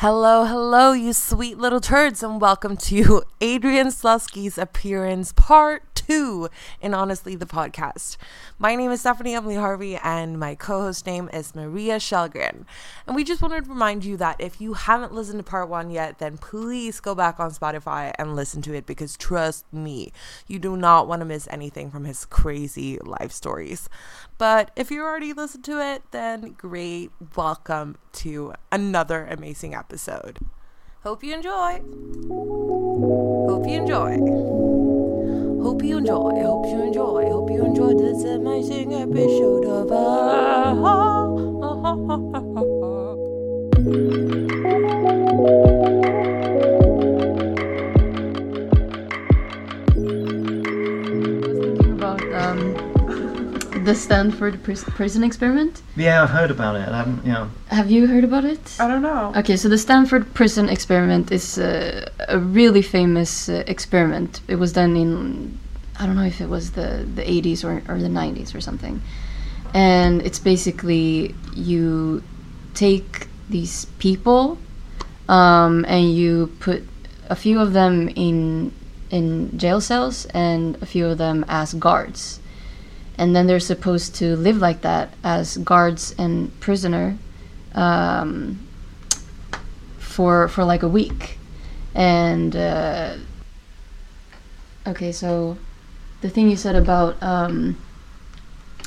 Hello, hello, you sweet little turds, and welcome to Adrian Slusky's appearance part two in Honestly the Podcast. My name is Stephanie Emily Harvey, and my co host name is Maria Shelgren. And we just wanted to remind you that if you haven't listened to part one yet, then please go back on Spotify and listen to it because trust me, you do not want to miss anything from his crazy life stories. But if you already listened to it, then great. Welcome to another amazing episode. Hope you enjoy. Hope you enjoy. Hope you enjoy. I Hope you enjoy. I Hope you enjoy this amazing episode of uh, thinking the Stanford pris- prison experiment. Yeah, I've heard about it. I haven't, you Have you heard about it? I don't know. Okay, so the Stanford prison experiment is uh, a really famous uh, experiment. It was done in, I don't know if it was the, the 80s or, or the 90s or something. And it's basically you take these people um, and you put a few of them in in jail cells and a few of them as guards. And then they're supposed to live like that as guards and prisoner um, for for like a week. And uh, okay, so the thing you said about um,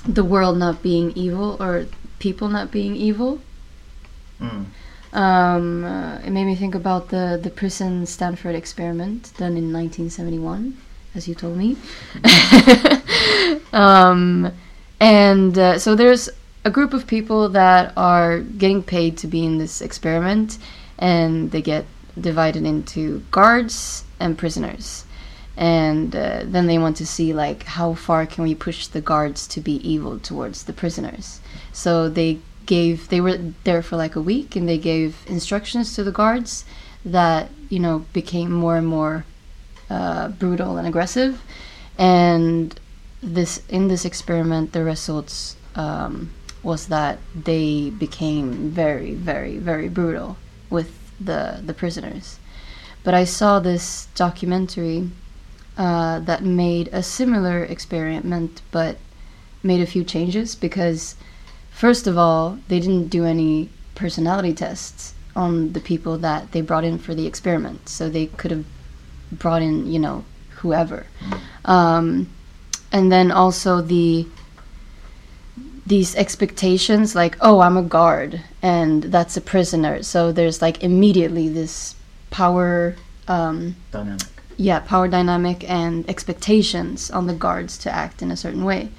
the world not being evil or people not being evil, mm, um, uh, it made me think about the the prison Stanford experiment done in 1971, as you told me. um, and uh, so there's a group of people that are getting paid to be in this experiment, and they get divided into guards and prisoners. And uh, then they want to see like how far can we push the guards to be evil towards the prisoners. So they gave they were there for like a week and they gave instructions to the guards that you know became more and more uh, brutal and aggressive. And this in this experiment the results um, was that they became very very very brutal with the the prisoners. But i saw this documentary uh, that made a similar experiment but made a few changes because First of all, they didn't do any personality tests on the people that they brought in for the experiment, so they could have brought in, you know, whoever. Um, and then also the these expectations, like, oh, I'm a guard and that's a prisoner, so there's like immediately this power. Um, dynamic. yeah, power dynamic and expectations on the guards to act in a certain way.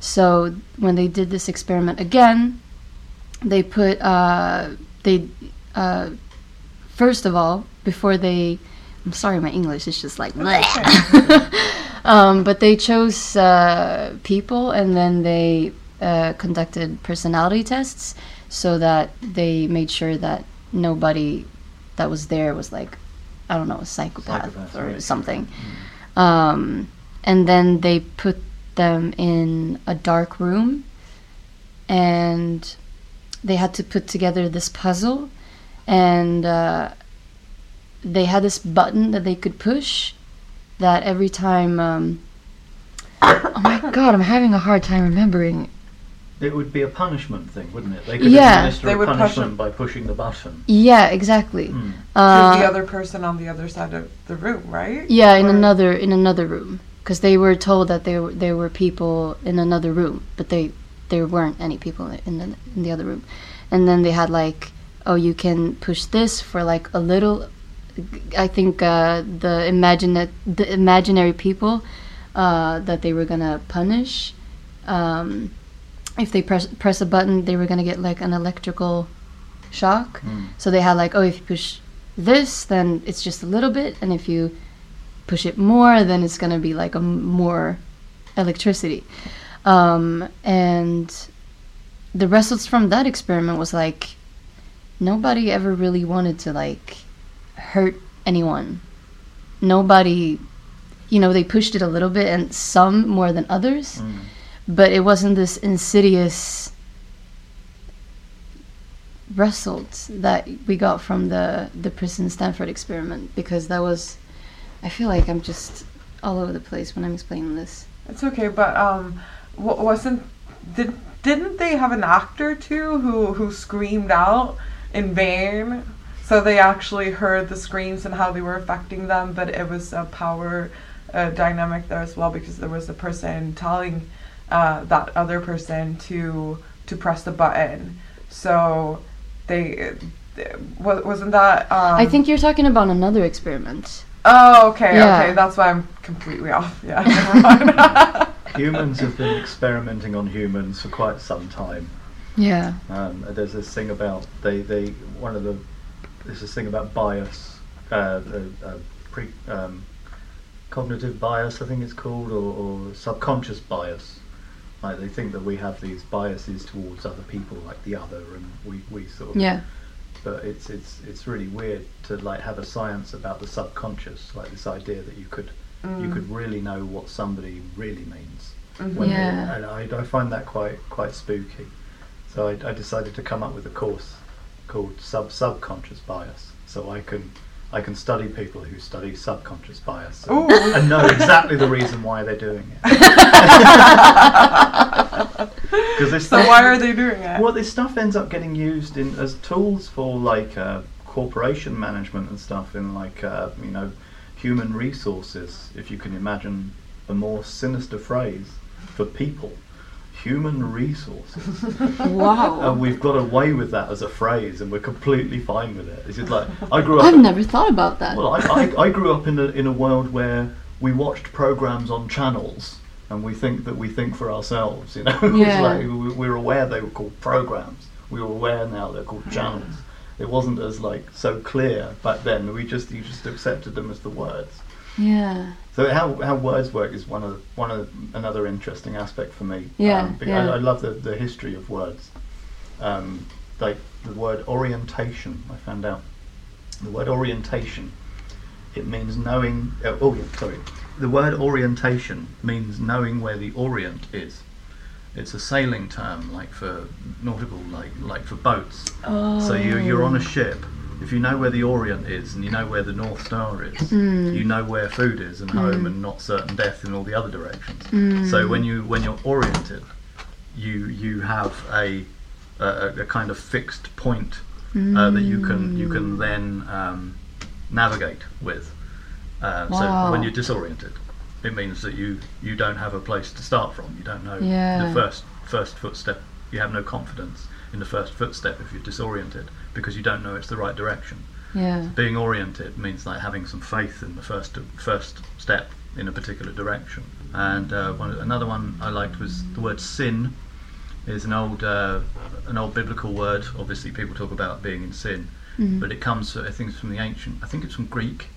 So when they did this experiment again, they put uh, they uh, first of all before they. I'm sorry, my English is just like. um, but they chose uh, people and then they uh, conducted personality tests so that they made sure that nobody that was there was like I don't know a psychopath, Psychopath, or right. something. Um, and then they put them in a dark room and they had to put together this puzzle and uh, they had this button that they could push that every time um, oh my god i'm having a hard time remembering It would be a punishment thing, wouldn't it? They could Yeah. administer They a would push punishment it. by pushing the button. yeah exactly Mm. uh, to the other person on the other side of the room, right? yeah in another in another room because they were told that there were there were people in another room but they there weren't any people in the in the other room and then they had like oh you can push this for like a little i think uh, the imagine the imaginary people uh, that they were gonna punish um, if they press press a button they were gonna get like an electrical shock Mm. so they had like oh if you push this then it's just a little bit and if you push it more then it's gonna be like a m- more electricity um, and the results from that experiment was like nobody ever really wanted to like hurt anyone nobody you know they pushed it a little bit and some more than others Mm. but it wasn't this insidious result that we got from the the prison Stanford experiment because that was I feel like I'm just all over the place when I'm explaining this. It's okay, but um, wa- wasn't did didn't they have an actor too who who screamed out in vain? So they actually heard the screams and how they were affecting them, but it was a power uh, dynamic there as well because there was a person telling uh, that other person to to press the button. So they. wa- Wasn't that? Um, I think you're talking about another experiment. Oh, okay, Yeah. okay. That's why I'm completely off. Yeah, never mind. Humans have been experimenting on humans for quite some time. Yeah. Um, there's this thing about they, they one of the there's this thing about bias, uh, uh, uh, pre, um, cognitive bias I think it's called, or, or subconscious bias. Like they think that we have these biases towards other people, like the other, and we, we sort of. Yeah. But it's it's it's really weird to like have a science about the subconscious, like this idea that you could you could really know what somebody really means. They- Yeah. and I, I find that quite quite spooky. So I, I decided to come up with a course called sub subconscious bias, so I can I can study people who study subconscious bias and, and know exactly the reason why they're doing it. Because so why are they doing it? well, this stuff ends up getting used in as tools for like uh, corporation management and stuff in like uh, you know human resources. If you can imagine a more sinister phrase for people, human resources. Wow. and we've got away with that as a phrase, and we're completely fine with it. It's just like I grew up. I've never thought about that. Well, I, I, I grew up in a, in a world where we watched programs on channels and we think that we think for ourselves, you know? It's Yeah. like we, we're aware they were called programs. We were aware now they're called channels. It wasn't as like so clear back then. We just you just accepted them as the words. yeah. So how, how words work is one of the, one of another interesting aspect for me. Yeah, um, because yeah. I, I love the, the history of words. Um, like the word orientation, I found out. The word orientation, it means knowing. Uh, oh, yeah, sorry. The word orientation means knowing where the orient is. It's a sailing term, like for nautical, like like for boats. Oh. So you you're on a ship. If you know where the Orient is and you know where the North Star is, Mm. you know where food is and home and not certain death in all the other directions. So when you when you're oriented, you you have a a, a kind of fixed point uh, that you can you can then um, navigate with. Uh, So when you're disoriented, it means that you you don't have a place to start from. You don't know Yeah. the first first footstep. You have no confidence in the first footstep if you're disoriented because you don't know it's the right direction. Yeah. Being oriented means like having some faith in the first first step in a particular direction. And uh, one, another one I liked was the word sin. Is an old uh, an old biblical word. Obviously, people talk about being in sin, Mhm. but it comes. I think it's from the ancient. I think it's from Greek.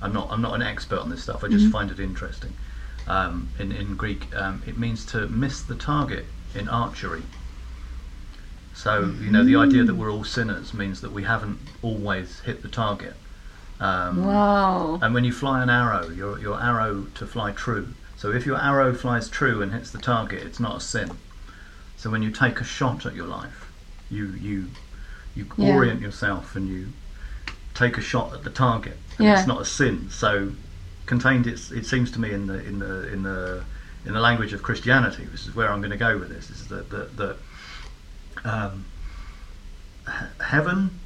I'm not. I'm not an expert on this stuff. I just Mhm. find it interesting. Um, in in Greek, um, it means to miss the target in archery. So you know the idea that we're all sinners means that we haven't always hit the target. Um, Wow. and when you fly an arrow, your your arrow to fly true. So if your arrow flies true and hits the target, it's not a sin. So when you take a shot at your life, you you you Yeah. orient yourself and you take a shot at the target, and Yeah. it's not a sin. So contained, it's, it seems to me in the in the in the in the language of Christianity. This is where I'm going to go with this. Is that that, that um, he- heaven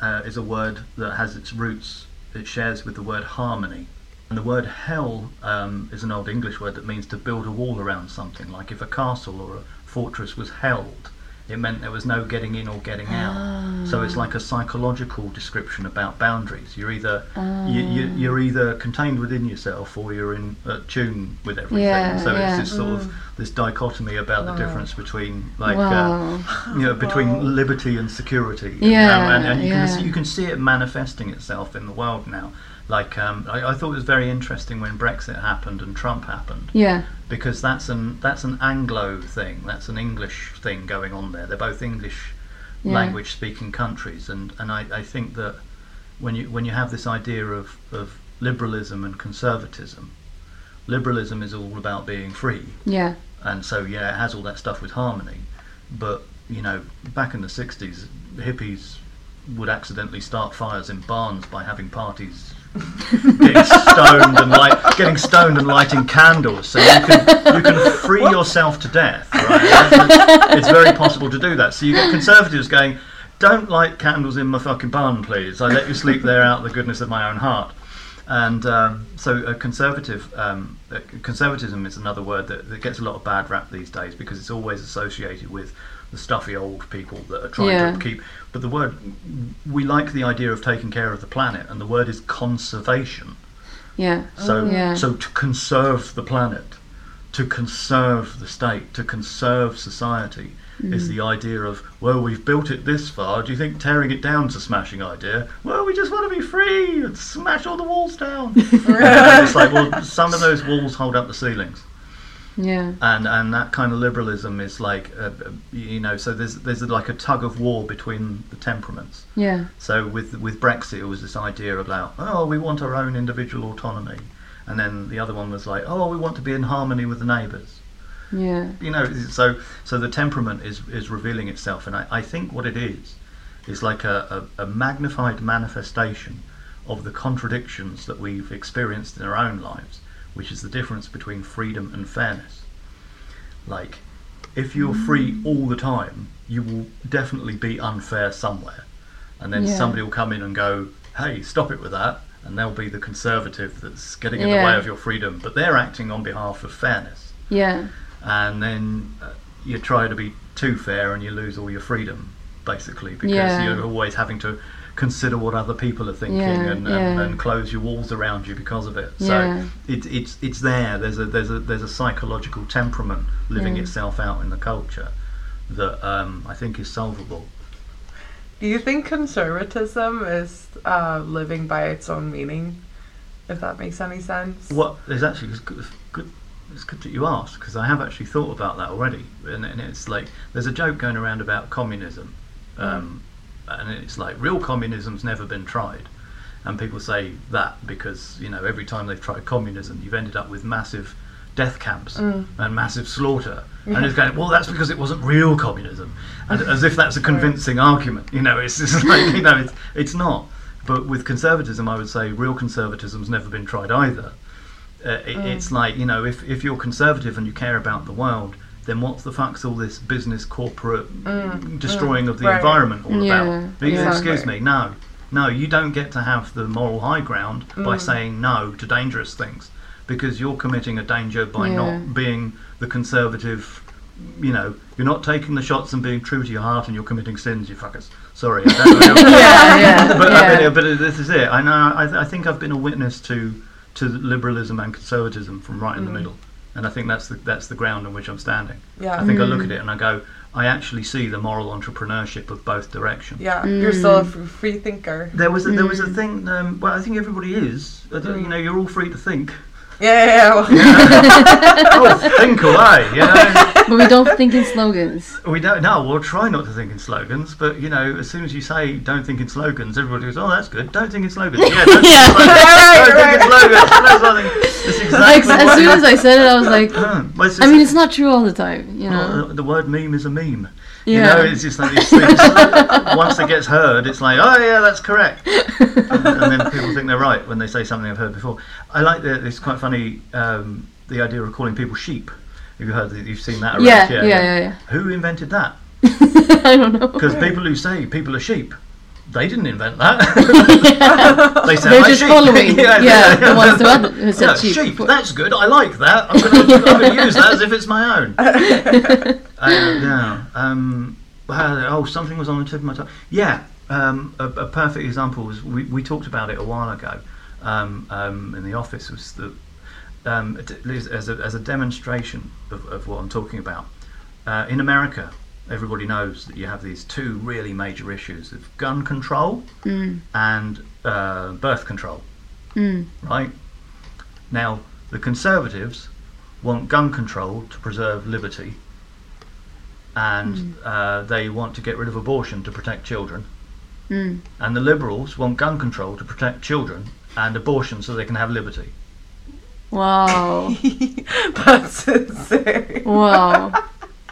uh, is a word that has its roots. It shares with the word harmony. And the word hell um, is an old English word that means to build a wall around something. Like if a castle or a fortress was held, it meant there was no getting in or getting out. So it's like a psychological description about boundaries. You're either you, you, you're either contained within yourself or you're in uh, tune with everything. Yeah, so yeah. it's this sort of this dichotomy about the difference between like wow. uh, you know between Wow. liberty and security. Yeah, Um, and, and you yeah. can see, you can see it manifesting itself in the world now. Like um, I, I thought it was very interesting when Brexit happened and Trump happened yeah. Because that's an that's an Anglo thing. That's an English thing going on there. They're both English Yeah. language speaking countries, and, and I, I think that when you when you have this idea of, of liberalism and conservatism, liberalism is all about being free, Yeah. and so yeah, it has all that stuff with harmony, but you know, back in the '60s, hippies would accidentally start fires in barns by having parties. Getting stoned and light, getting stoned and lighting candles, so you can you can free yourself to death. Right? It's very possible to do that. So you get conservatives going, "Don't light candles in my fucking barn, please. I let you sleep there out of the goodness of my own heart." And um, so, a conservative um, uh, conservatism is another word that, that gets a lot of bad rap these days because it's always associated with the stuffy old people that are trying Yeah. to keep. But the word we like the idea of taking care of the planet, and the word is conservation. Yeah. So, oh, Yeah. so to conserve the planet, to conserve the state, to conserve society is mm. the idea of well, we've built it this far. Do you think tearing it down's a smashing idea? Well, we just want to be free and smash all the walls down. it's like well, some of those walls hold up the ceilings Yeah. and and that kind of liberalism is like uh, uh, you know so there's there's like a tug of war between the temperaments Yeah. so with with brexit it was this idea about oh we want our own individual autonomy and then the other one was like oh we want to be in harmony with the neighbours Yeah. you know so so the temperament is is revealing itself and i, I think what it is is like a, a, a magnified manifestation of the contradictions that we've experienced in our own lives which is the difference between freedom and fairness like if you're free all the time you will definitely be unfair somewhere and then Yeah. somebody will come in and go hey stop it with that and they'll be the conservative that's getting in the way of your freedom but they're acting on behalf of fairness Yeah. and then uh, you try to be too fair and you lose all your freedom basically because Yeah. you're always having to consider what other people are thinking Yeah, and, and, yeah. and close your walls around you because of it Yeah. so it, it's it's there there's a there's a there's a psychological temperament living Yeah. itself out in the culture that um, I think is solvable Do you think conservatism is uh, living by its own meaning? If that makes any sense. What there's actually it's good, good. It's good that you asked because I have actually thought about that already, and, and it's like there's a joke going around about communism, um, and it's like real communism's never been tried, and people say that because you know every time they've tried communism, you've ended up with massive death camps and massive slaughter, and it's going well that's because it wasn't real communism, and as if that's a convincing argument, you know it's just like you know it's it's not. But with conservatism, I would say real conservatism's never been tried either. Uh, it, it's like you know if, if you're conservative and you care about the world then what's the fuck's all this business corporate mm, mm. destroying of the right. environment all Yeah, about yeah. excuse me no no you don't get to have the moral high ground by Mm. saying no to dangerous things because you're committing a danger by Yeah. not being the conservative you know you're not taking the shots and being true to your heart and you're committing sins you fuckers sorry I don't know Yeah. Yeah. but, uh, yeah. but, uh, but this is it. I know. I, I think I've been a witness to to liberalism and conservatism from right in the mm. middle, and I think that's the that's the ground on which I'm standing. yeah. I think I mm. look at it and I go, I actually see the moral entrepreneurship of both directions. yeah. You're still a mm. free thinker. There was a, there was a mm. thing. Um, well, I think everybody is. I don't- You know, you're all free to think. Yeah. yeah, yeah. Well, oh, think away. You know. But we don't think in slogans. We don't. No, we'll try not to think in slogans. But you know, as soon as you say don't think in slogans, everybody goes, "Oh, that's good. Don't think in slogans." Yeah, don't think in slogans. Right, Don't think in slogans. That's what I think. Like, exactly as soon as I said it, I was like, well, it's I mean, it's not true all the time, you know. well, the, the word meme is a meme. You know, it's just like these things. once it gets heard, it's like, oh yeah, that's correct. and, and then people think they're right when they say something I've heard before. I like the. It's quite funny. Um, the idea of calling people sheep. Have you heard? that You've seen that? Around? Yeah, yeah, yeah, yeah. Who invented that? I don't know. Because people who say people are sheep, they didn't invent that. they They're like just sheep. following, yeah, the ones who had- who said Yeah, sheep. That's good. I like that. I'm going to use that as if it's my own. uh, yeah. Um, oh, something was on the tip of my tongue. Yeah. Um, a, a perfect example was we, we talked about it a while ago um, um, in the office was the um, as a, as a demonstration of, of what I'm talking about. Uh, in America, everybody knows that you have these two really major issues of gun control Mm, and uh, birth control, mm, right? Now, the Conservatives want gun control to preserve liberty, and uh, they want to get rid of abortion to protect children. mm. And the Liberals want gun control to protect children and abortion so they can have liberty. Wow. That's insane. Wow.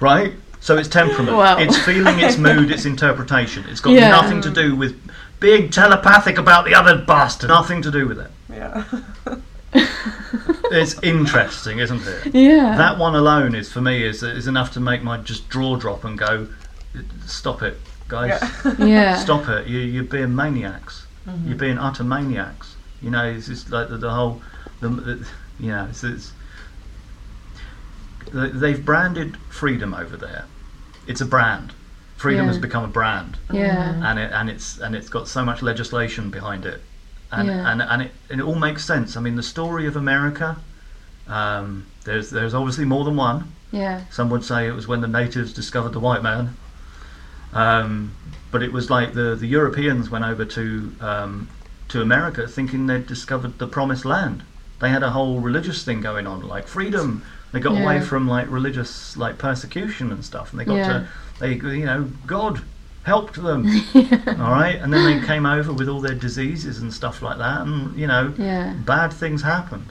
Right? So it's temperament. Wow. It's feeling, it's mood, it's interpretation. It's got Yeah. nothing to do with being telepathic about the other bastard. Nothing to do with it. Yeah. It's interesting, isn't it? Yeah. That one alone is for me is is enough to make my just draw drop and go, stop it, guys. yeah. Stop it! You, you're being maniacs. You're mm-hmm. being utter maniacs. You know, it's just like the, the whole, the, the you know, it's, it's they- they've branded freedom over there. It's a brand. Freedom Yeah. has become a brand, Yeah. and it and it's and it's got so much legislation behind it, and Yeah. and and it, and it all makes sense. I mean, the story of America. Um, there's there's obviously more than one. Yeah. Some would say it was when the natives discovered the white man. Um, but it was like the, the Europeans went over to um, to America thinking they'd discovered the promised land. They had a whole religious thing going on, like freedom. They got away from like religious like persecution and stuff, and they got Yeah. to they you know God helped them. all right, and then they came over with all their diseases and stuff like that, and you know Yeah. bad things happened.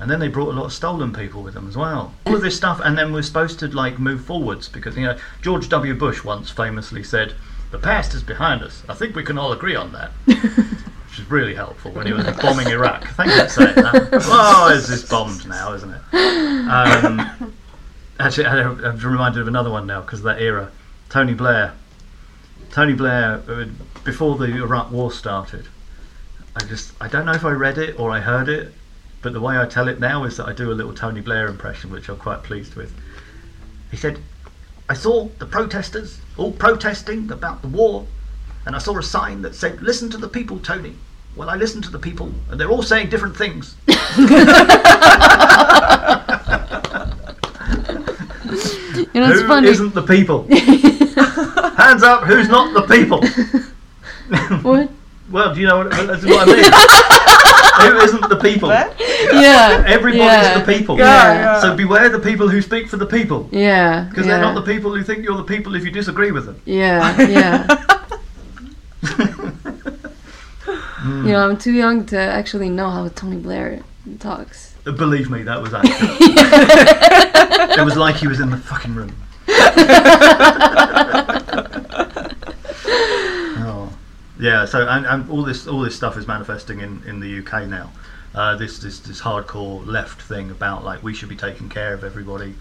And then they brought a lot of stolen people with them as well. All of this stuff, and then we're supposed to like move forwards because you know George W. Bush once famously said, "The past is behind us. I think we can all agree on that." Is really helpful when he was bombing Iraq. Thank you for saying that. Oh, it's just bombed now, isn't it? Um, actually, I- I'm reminded of another one now because of that era. Tony Blair. Tony Blair, uh, before the Iraq War started, I just I don't know if I read it or I heard it, but the way I tell it now is that I do a little Tony Blair impression, which I'm quite pleased with. He said, "I saw the protesters all protesting about the war, and I saw a sign that said, "Listen to the people, Tony." Well, I listen to the people, and they're all saying different things. You know, it's Who funny. not the people? Hands up, who's not the people? What? well, do you know what, that's what I mean? Who isn't the people? What? Yeah. Everybody's yeah. the people. Yeah, yeah. So beware the people who speak for the people. Yeah. Because yeah. they're not the people who think you're the people if you disagree with them. Yeah. Yeah. Hmm. You know, I'm too young to actually know how Tony Blair talks. Believe me, that was accurate. it was like he was in the fucking room. oh. Yeah, so and, and all this all this stuff is manifesting in, in the UK now. Uh, this, this this hardcore left thing about like we should be taking care of everybody,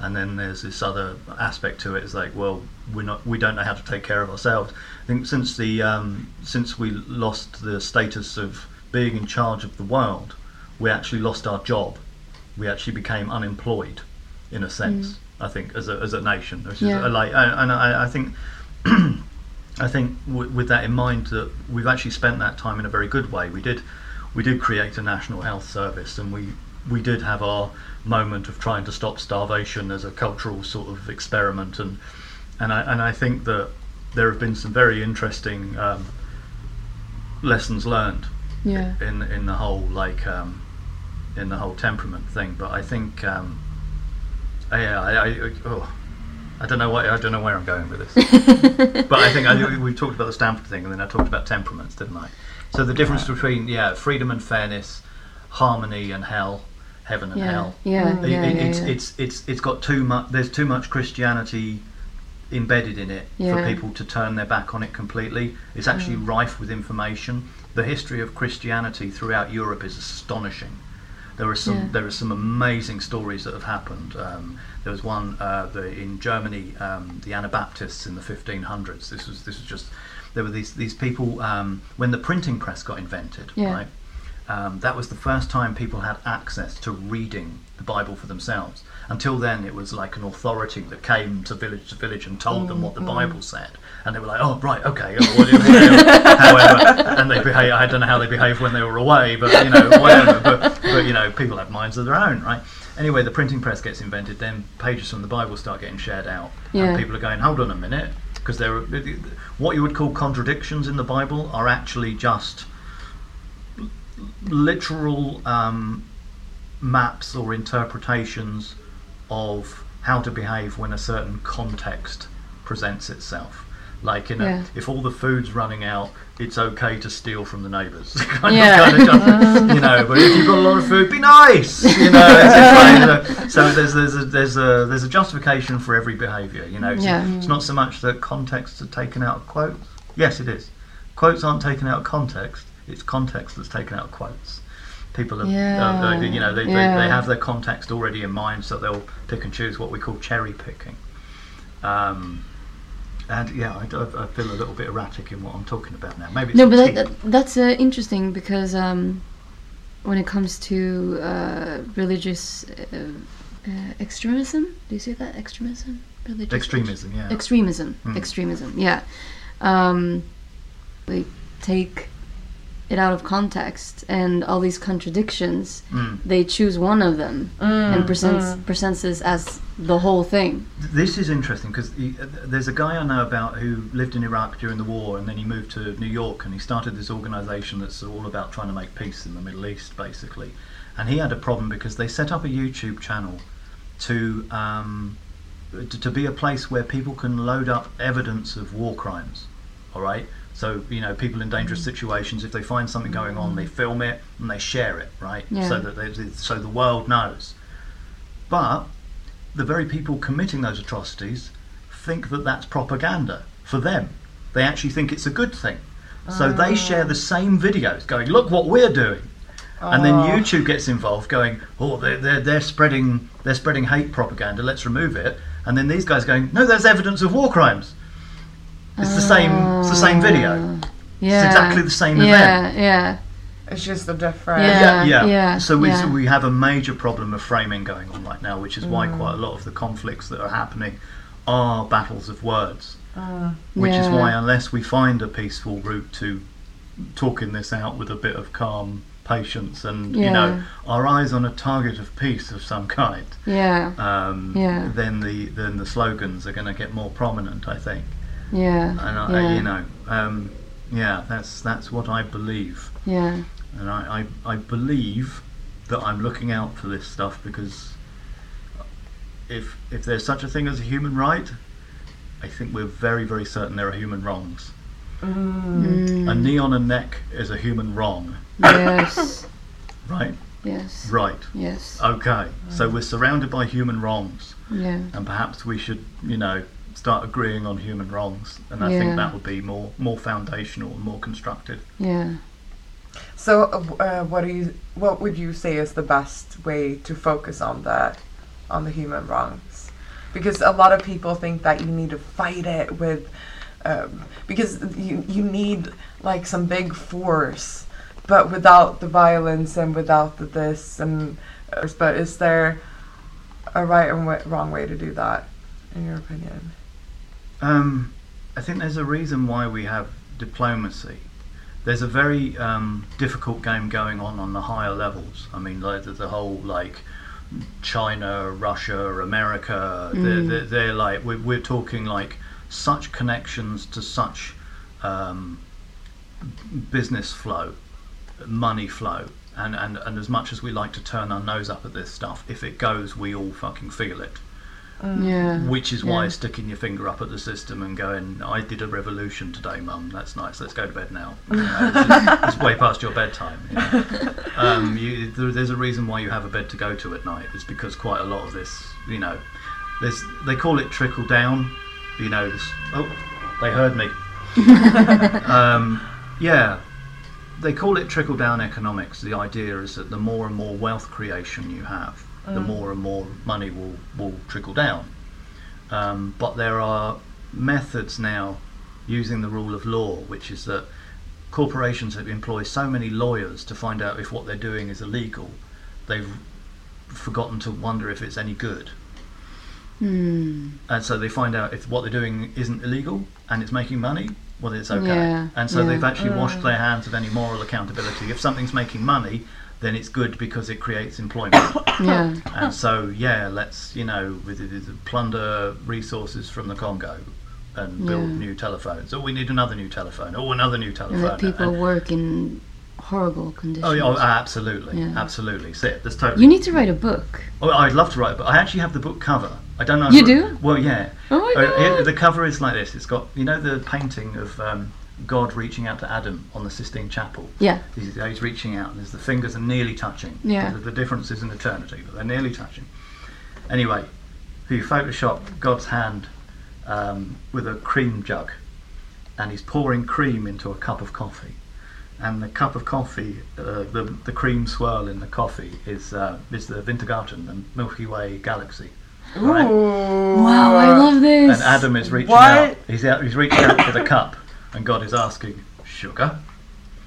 and then there's this other aspect to it. It's like well we're not we don't know how to take care of ourselves. I think since the um, since we lost the status of being in charge of the world, we actually lost our job. We actually became unemployed, in a sense. I think as a as a nation, which Yeah. is like and I, I think. I think w- with that in mind that we've actually spent that time in a very good way. We did, we did create a national health service, and we we did have our moment of trying to stop starvation as a cultural sort of experiment, and and I and I think that there have been some very interesting um, lessons learned Yeah. in in the whole like um, in the whole temperament thing. But I think um, yeah, I, I, oh, I don't know what I don't know where I'm going with this. but I think I, we talked about the Stanford thing, and then I talked about temperaments, didn't I? So the difference between yeah, freedom and fairness, harmony and hell, heaven and Yeah. hell. Yeah. It- Yeah. it- yeah, it's, yeah. it's it's it's got too much. There's too much Christianity embedded in it for people to turn their back on it completely. It's actually rife with information. The history of Christianity throughout Europe is astonishing. There are some Yeah. there are some amazing stories that have happened. Um, there was one uh, the, in Germany, um, the Anabaptists in the 1500s. This was this was just there were these these people um, when the printing press got invented, Yeah. right? Um, that was the first time people had access to reading the Bible for themselves. Until then, it was like an authority that came to village to village and told them what the Bible said, and they were like, "Oh, right, okay." oh, however, and they behave. I don't know how they behaved when they were away, but you know, whatever. But, but you know, people have minds of their own, right? Anyway, the printing press gets invented, then pages from the Bible start getting shared out, Yeah. and people are going, "Hold on a minute," because there are what you would call contradictions in the Bible are actually just literal um, maps or interpretations of how to behave when a certain context presents itself. Like, you know, Yeah. if all the food's running out, it's okay to steal from the neighbours. Yeah. kind of you know, but if you've got a lot of food, be nice. You know, it's, it's like, so there's there's a there's a there's a justification for every behaviour. You know, it's, Yeah. it's not so much that contexts are taken out of quotes. Yes, it is. Quotes aren't taken out of context. It's context that's taken out of quotes. People are, Yeah. uh, uh, you know, they, they, Yeah. they have their context already in mind, so they'll pick and choose what we call cherry picking. Um, and yeah, I, I- feel a little bit erratic in what I'm talking about now. Maybe it's No, but that, that, that's uh, interesting because um, when it comes to uh, religious uh, uh, extremism, do you say that extremism? Religious extremism. Yeah. Extremism. Mm. Extremism. Yeah. Um, they take it out of context and all these contradictions. Mm. They choose one of them Mm, and presents presents this as the whole thing. This is interesting because there's a guy I know about who lived in Iraq during the war and then he moved to New York and he started this organisation that's all about trying to make peace in the Middle East, basically. And he had a problem because they set up a YouTube channel to um, to, to be a place where people can load up evidence of war crimes. All right. So you know, people in dangerous mm. situations, if they find something going on, they film it and they share it, right? Yeah. So that they, so the world knows. But the very people committing those atrocities think that that's propaganda for them. They actually think it's a good thing. So they oh. share the same videos, going, "Look what we're doing," and then Oh. YouTube gets involved, going, "Oh, they're, they're they're spreading they're spreading hate propaganda. Let's remove it." And then these guys going, "No, there's evidence of war crimes. It's the same. It's the same video. Uh, Yeah. exactly the same yeah, event. Yeah. It's just a different. Yeah. yeah, yeah, So we yeah. so we have a major problem of framing going on right now, which is why Mm. quite a lot of the conflicts that are happening are battles of words. Which is why, unless we find a peaceful route to talking this out with a bit of calm patience and you know our eyes on a target of peace of some kind, Yeah. um, Yeah. then the then the slogans are going to get more prominent, I think. Yeah. And I, yeah. you know, um, yeah, that's that's what I believe. Yeah. And I, I, I believe that I'm looking out for this stuff because if if there's such a thing as a human right, I think we're very, very certain there are human wrongs. Mm. A knee on a neck is a human wrong, Yes. right? yes. Right. Yes. Okay. So we're surrounded by human wrongs, Yeah. and perhaps we should, you know, start agreeing on human wrongs, and I Yeah. think that would be more more foundational and more constructive. Yeah. So, uh, what do you? What would you say is the best way to focus on the, on the human wrongs? Because a lot of people think that you need to fight it with, um, because you you need like some big force, but without the violence and without the this and. Uh, but is there a right and wa- wrong way to do that, in your opinion? Um, I think there's a reason why we have diplomacy. There's a very um, difficult game going on on the higher levels. I mean, like the, the whole like China, Russia, America. They're, Mm. they're, they're like we're, we're talking like such connections to such um, business flow, money flow. And, and, and as much as we like to turn our nose up at this stuff, if it goes, we all fucking feel it Yeah. which is why Yeah. sticking your finger up at the system and going, "I did a revolution today, Mum. That's nice. Let's go to bed now." You know, it's, it's way past your bedtime. You know. um, you, there, there's a reason why you have a bed to go to at night. It's because quite a lot of this, you know, there's they call it trickle down. You know, this, oh, they heard me. um, yeah, they call it trickle down economics. The idea is that the more and more wealth creation you have, the more and more money will, will trickle down. Um, but there are methods now using the rule of law, which is that corporations have employed so many lawyers to find out if what they're doing is illegal, they've forgotten to wonder if it's any good. Hmm. And so they find out if what they're doing isn't illegal and it's making money, well, it's okay. Yeah, And so yeah. they've actually washed their hands of any moral accountability. If something's making money, then it's good because it creates employment. Yeah. and so, yeah, let's, you know, with, with, plunder resources from the Congo and build Yeah. new telephones. Oh, we need another new telephone. Oh, another new telephone. And let people And- work in horrible conditions. Oh, yeah, oh absolutely, Yeah. absolutely. It's it. That's totally. You need to write a book. Oh, I'd love to write, but I actually have the book cover. I don't know. You if- do? Well, yeah. Oh my Uh, here- god! the cover is like this. It's got you know the painting of um, God reaching out to Adam on the Sistine Chapel. Yeah. He's, he's reaching out, and there's the fingers are nearly touching. Yeah. The, the difference is in eternity, but they're nearly touching. Anyway, if you Photoshop God's hand um, with a cream jug, and he's pouring cream into a cup of coffee, and the cup of coffee, uh, the the cream swirl in the coffee is uh, is the Vintergatan, the Milky Way galaxy. Right. Wow, I love this. And Adam is reaching What? out. He's out. He's reaching out for the cup, and God is asking, "Sugar."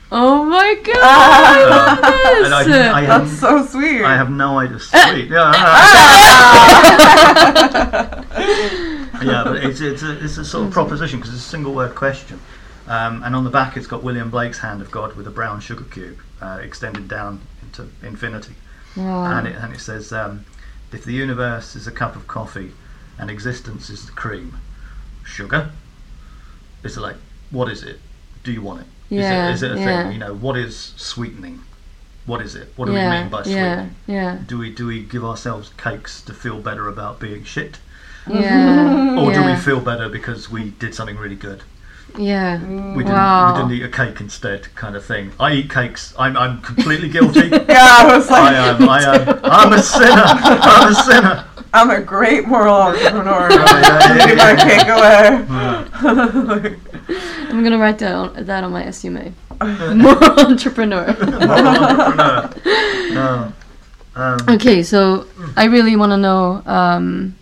Oh my god! Ah. I love this. And I, I, have, That's so sweet. I have no idea. Sweet. Yeah. yeah, but it's it's a, it's a sort of proposition because it's a single word question, um, and on the back it's got William Blake's hand of God with a brown sugar cube uh, extended down into infinity, Wow. and it and it says, um, "If the universe is a cup of coffee, and existence is the cream, sugar." It's like, what is it? Do you want it? Is Yeah, it, is it a yeah. thing? You know, what is sweetening? What is it? What do yeah, we mean by sweetening? yeah, yeah, Do we do we give ourselves cakes to feel better about being shit, yeah. or do we feel better because we did something really good? Yeah. We didn't. Wow. We didn't eat a cake instead, kind of thing. I eat cakes. I'm I'm completely guilty. yeah, I was like, I am. I am. I'm a sinner. I'm a sinner. I'm a great moral entrepreneur. yeah, yeah, Leave my cake away. I'm gonna write down that on my SUMA. Moral entrepreneur. Moral entrepreneur. No. Um, Okay, so I really want to know um,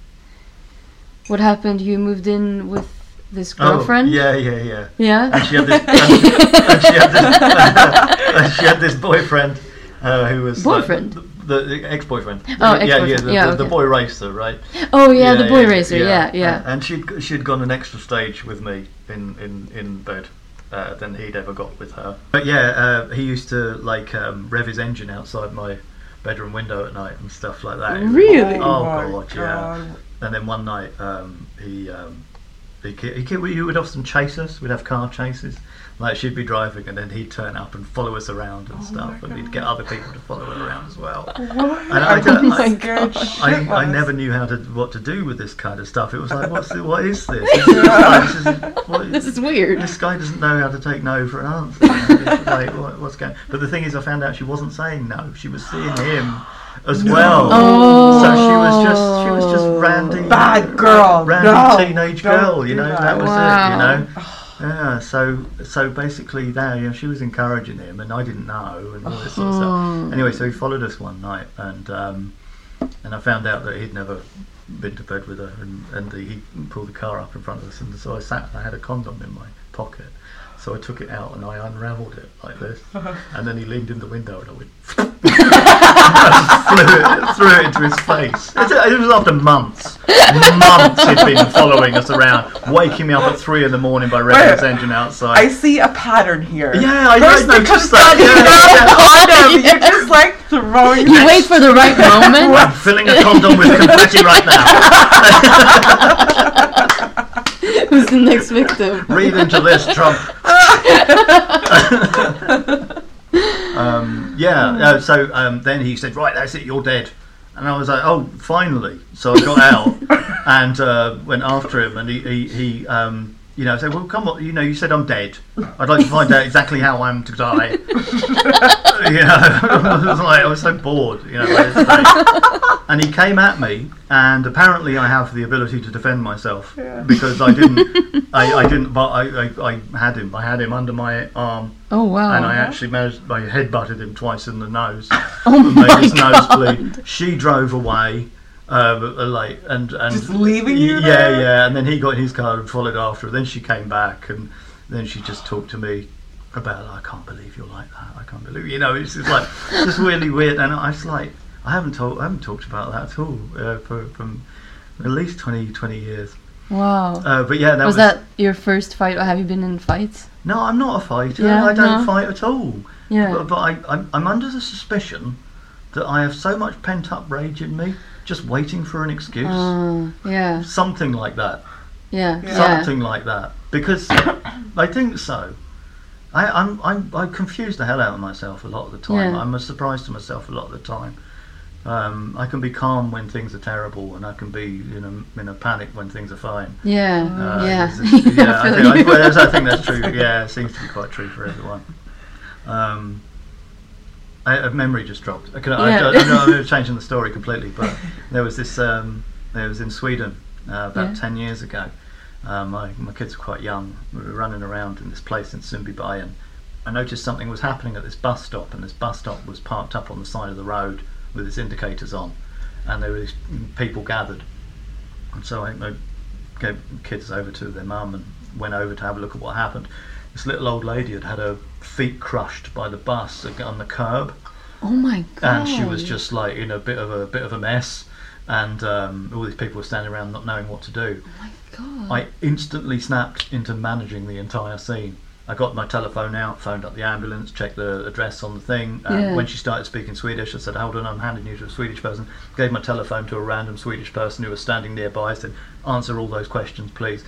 what happened. You moved in with this oh, girlfriend. yeah, yeah, yeah. Yeah. and she had this, and, and she had this, and she had this boyfriend uh, who was like, Boyfriend? the, the ex-boyfriend. Oh, yeah, yeah, ex-boyfriend. the, Yeah, the, the okay. boy racer, right? Oh yeah, the boy racer. Yeah, yeah. And, and she'd she'd gone an extra stage with me in in in bed. Uh, than he'd ever got with her. But yeah, uh, he used to like um, rev his engine outside my bedroom window at night and stuff like that. Really? Oh, my God, yeah. And then one night, um, he, um, he, ki- he, ki- he would often chase us. We'd have car chases. Like she'd be driving, and then he'd turn up and follow us around and stuff, and he'd get other people to follow her around as well. What? And I don't- oh I'm I- oh gosh. I, I never knew how to what to do with this kind of stuff. It was like, what's the, what is this? This is, like, this is- what- This is weird. this guy doesn't know how to take no for an answer. Like, what, what's going? But the thing is, I found out she wasn't saying no. She was seeing him as well. Oh. So she was just she was just randy, Bad girl. randy No, teenage don't girl. You know, that. that was Wow. it. You know. Yeah, so so basically, there, you know, she was encouraging him, and I didn't know, and all this sort of Oh. stuff. Anyway, so he followed us one night, and um, and I found out that he'd never been to bed with her, and and the, he pulled the car up in front of us, and so I sat, and I had a condom in my pocket, so I took it out and I unravelled it like this, uh-huh. and then he leaned in the window, and I went. flew it, threw it into his face. It, it was after months. Months he'd been following us around, waking me up at three in the morning by revving his engine outside. I see a pattern here. Yeah, I- I First noticed because that, you yeah, have a condom, you're just like throwing. You wait for the right moment. I'm filling a condom with confetti right now. Who's the next victim? Read into this, Trump. um, yeah, uh, so um, then he said, Right, that's it, you're dead. And I was like, Oh, finally. So I got out and uh, went after him, and he, he, he um, you know, said, Well, come on, you know, you said I'm dead. I'd like to find out exactly how I'm to die. you know, I was like, I was so bored, you know, by. And he came at me, and apparently I have the ability to defend myself Yeah. because I didn't, I, I didn't, but I, I, I had him, I had him under my arm, Oh wow. and I actually managed, I head butted him twice in the nose, Oh and made my his nose bleed. She drove away. Uh, but, uh, like and and Just leaving you yeah there? yeah and then he got in his car and followed after her. then she came back and then she just talked to me about I can't believe you're like that I can't believe you know it's just like just really weird and I was like I haven't told I haven't talked about that at all uh, for from at least 20 20 years Wow. uh, but yeah that was was, that your first fight, or have you been in fights? no I'm not a fighter Yeah, I don't no. fight at all Yeah. but, but I, I'm, I'm under the suspicion that I have so much pent up rage in me just waiting for an excuse Uh, yeah. something like that Yeah. Yeah. Something like that because I think so. I, I'm, I'm I confuse the hell out of myself a lot of the time. Yeah. I'm a surprise to myself a lot of the time. Um, I can be calm when things are terrible, and I can be in a, in a panic when things are fine. Yeah, Uh, yeah. yeah, I, think, I, well, that's- I think that's true. Yeah, it seems to be quite true for everyone. Um, I, a memory just dropped. I, can, I, Yeah. I, know I'm changing the story completely, but there was this. Um, there was in Sweden uh, about Yeah. ten years ago. Um, my my kids were quite young. We were running around in this place in Sundbyberg, and I noticed something was happening at this bus stop, and this bus stop was parked up on the side of the road with its indicators on, and there were these people gathered. And so I, I gave kids over to their mum and went over to have a look at what happened. This little old lady had had her feet crushed by the bus on the curb, Oh my god. and she was just like in a bit of a bit of a mess. And um, all these people were standing around not knowing what to do. Oh my god. I instantly snapped into managing the entire scene. I got my telephone out, phoned up the ambulance, checked the address on the thing. And Yeah. when she started speaking Swedish, I said, "Hold on, I'm handing you to a Swedish person." Gave my telephone to a random Swedish person who was standing nearby. I said, "Answer all those questions, please."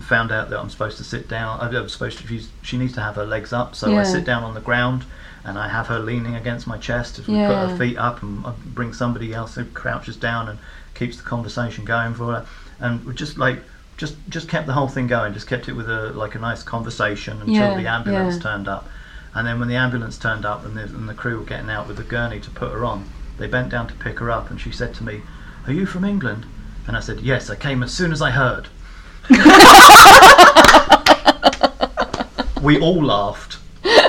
Found out that I'm supposed to sit down. I was supposed to. She needs to have her legs up, so I sit down on the ground. And I have her leaning against my chest as we put her feet up, and I bring somebody else who crouches down and keeps the conversation going for her. And we're just like just just kept the whole thing going. Just kept it with a like a nice conversation until Yeah, the ambulance yeah. turned up. And then when the ambulance turned up and the, and the crew were getting out with the gurney to put her on, they bent down to pick her up, and she said to me, "Are you from England?" And I said, "Yes, I came as soon as I heard." we all laughed,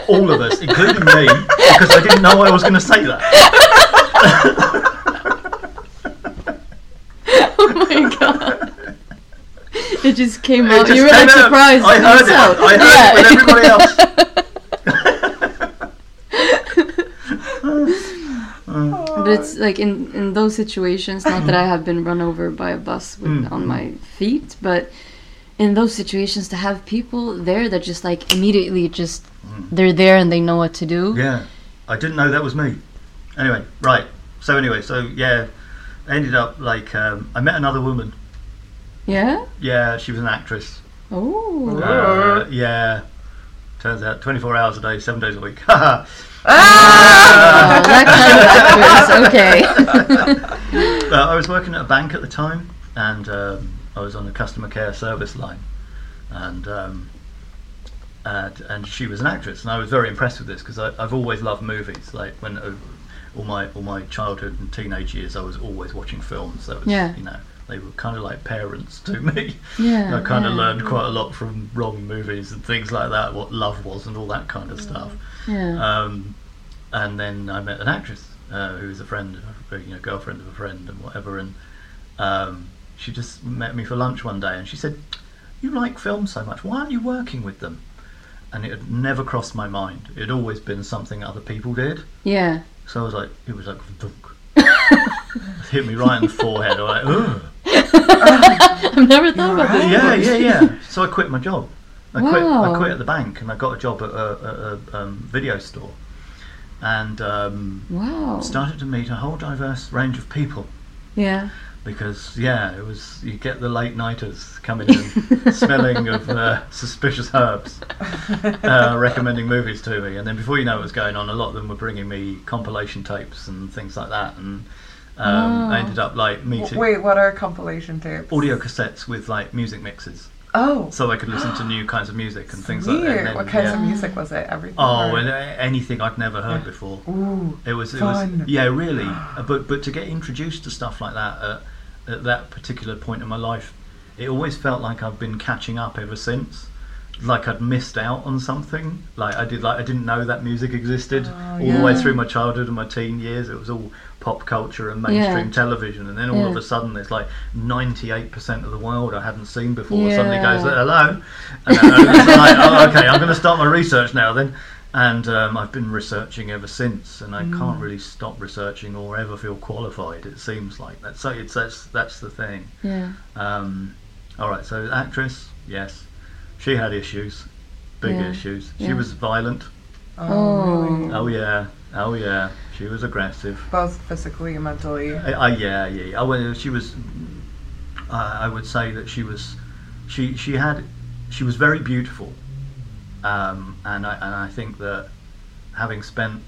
all of us, including me, because I didn't know I was going to say that. oh my god. It just came It out. just You were like surprised. I heard it. yourself. I heard it with everybody else. But it's like in in those situations. Not that I have been run over by a bus with, Mm. on my feet, but in those situations to have people there that just like immediately just they're there and they know what to do. Yeah, I didn't know that was me. Anyway, right. So anyway, so yeah, ended up like um, I met another woman. Yeah. Yeah, she was an actress. Oh. Uh, yeah. Turns out 24 hours a day, seven days a week. Haha. Oh, that kind of actress. Okay. Uh, I was working at a bank at the time, and um, I was on the customer care service line, and um, and, and she was an actress, and I was very impressed with this because I've always loved movies. Like when uh, all my all my childhood and teenage years, I was always watching films. That was Yeah. you know they were kind of like parents to me. Yeah. I kind of learned quite a lot from wrong movies and things like that, what love was and all that kind of stuff. Yeah. Um, and then I met an actress uh, who was a friend, a, you know, girlfriend of a friend and whatever. And um, she just met me for lunch one day, and she said, "You like films so much. Why aren't you working with them?" And it had never crossed my mind. It had always been something other people did. yeah. So I was like, it was like, hit me right in the forehead. I was like, Ugh. I've never thought about this. yeah, yeah, yeah. So I quit my job. I quit. I quit at the bank, and I got a job at a, a, a um, video store, and um, Wow. started to meet a whole diverse range of people. Yeah. Because yeah, it was you get the late nighters coming in, smelling of uh, suspicious herbs, uh, recommending movies to me, and then before you know what was going on, a lot of them were bringing me compilation tapes and things like that, and um, I Oh. ended up like meeting Wait, what are compilation tapes? audio cassettes with like music mixes. Oh, so I could listen to new kinds of music and things like that. Then, what kinds yeah. of music was it? Everything. Oh, or- uh, anything I'd never heard Yeah. before. Ooh. It was, it Fun. was, yeah, really. But but to get introduced to stuff like that at, at that particular point in my life, it always felt like I've been catching up ever since. Like I'd missed out on something. Like I did, like I didn't know that music existed Oh, all the way through my childhood and my teen years. It was all pop culture and mainstream Yeah. television, and then all of a sudden, there's like 98% of the world I hadn't seen before. Suddenly goes, hello, and then it's like, oh, okay, I'm going to start my research now then. And um, I've been researching ever since, and I can't really stop researching or ever feel qualified. It seems like that. So it's that's that's the thing. Yeah. Um, all right, so actress, yes, she had issues, big Yeah, issues. She yeah. was violent. Oh. really? Oh yeah, oh yeah, she was aggressive. Both physically and mentally. I, I, yeah, yeah, yeah. Oh, well, she was. Uh, I would say that she was. She she had. She was very beautiful, um, and I and I think that having spent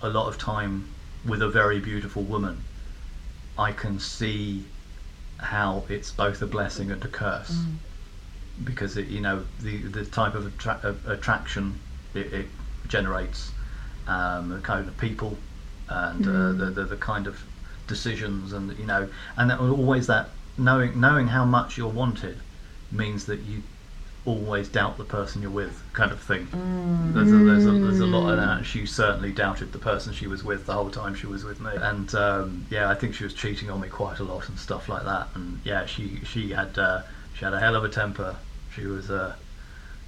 a lot of time with a very beautiful woman, I can see how it's both a blessing and a curse Mm. because it, you know the the type of attra- of attraction it, it generates, um, the kind of people, and uh, the, the the kind of decisions, and you know, and that, always that knowing knowing how much you're wanted means that you always doubt the person you're with, kind of thing. There's, a, there's, a, there's a lot of that. She certainly doubted the person she was with the whole time she was with me, and um, yeah, I think she was cheating on me quite a lot and stuff like that. And yeah, she she had uh, she had a hell of a temper. She was uh,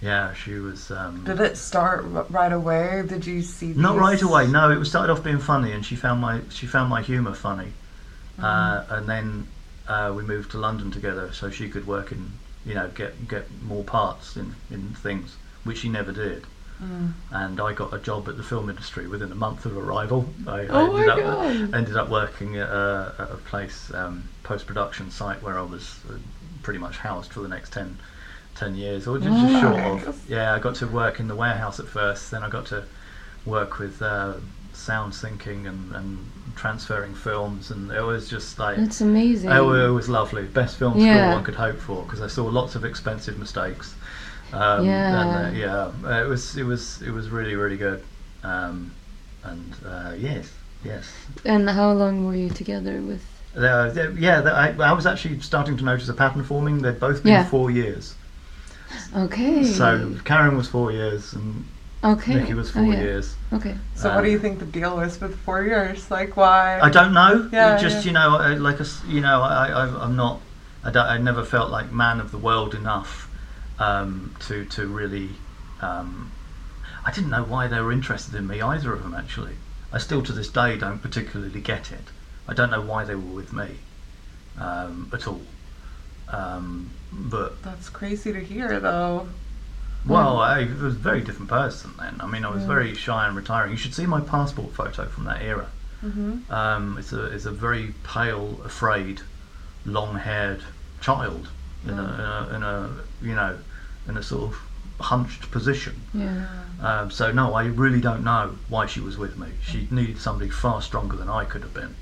yeah, she was. Um, Did it start r- right away? Did you see? not these- right away. No, it was started off being funny, and she found my she found my humour funny, uh, and then uh, we moved to London together, so she could work in you know get get more parts in in things, which she never did. Mm. And I got a job at the film industry within a month of arrival. I, I Oh ended my up God. ended up working at a, at a place um, post production site where I was uh, pretty much housed for the next 10, 10 years, or just, just short of. Yeah, I got to work in the warehouse at first, then I got to work with uh, sound syncing and, and transferring films, and it was just like That's amazing. Oh, it was lovely. Best film school Yeah. one could hope for because I saw lots of expensive mistakes. Um, Yeah. And, uh, yeah. It was it was it was really really good. Um, and uh, yes, yes. And how long were you together with? Uh, yeah, I, I was actually starting to notice a pattern forming. They'd both been Yeah. four years. Okay. So Karen was four years and okay. Nikki was Oh, four yeah. years. Okay. So what do Um, you think the deal is with four years? Like why? I don't know. Yeah, just yeah. you know, I, like a s you know, I, I I'm not. I, don't, I never felt like man of the world enough um, to to really. Um, I didn't know why they were interested in me either of them actually. I still to this day don't particularly get it. I don't know why they were with me um, at all. Um, but That's crazy to hear, though. well, I was a very different person then. I mean, I was Yeah. very shy and retiring. You should see my passport photo from that era. Mm-hmm. Um, it's a it's a very pale, afraid, long-haired child in, a, in a in a you know in a sort of hunched position. Yeah. Um, so no, I really don't know why she was with me. She needed somebody far stronger than I could have been,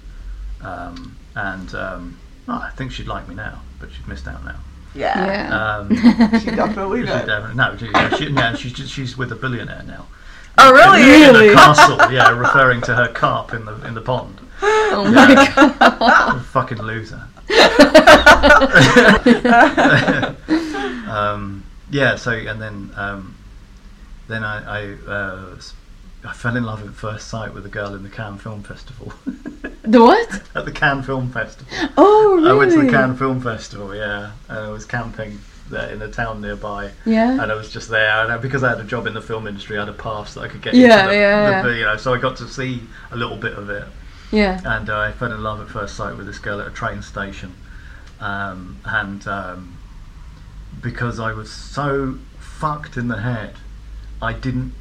um, and um, I think she'd like me now, but she's missed out now. Yeah. Yeah. Um, She definitely she did. definitely, no, she, yeah, she, yeah, she's just, she's with a billionaire now. Oh, really? In a castle, yeah, referring to her carp in the in the pond. Oh my god. fucking loser. um, yeah. So and then um, then I I, uh, s- I fell in love at first sight with a girl in the Cannes Film Festival. The what? at the Cannes Film Festival. Oh really? I went to the Cannes Film Festival. Yeah, and I was camping there in a town nearby. Yeah. And I was just there, and I, because I had a job in the film industry, I had a pass that I could get Yeah, into the, yeah, the- yeah. you know, so I got to see a little bit of it Yeah. and uh, I fell in love at first sight with this girl at a train station, um, and um, because I was so fucked in the head, I didn't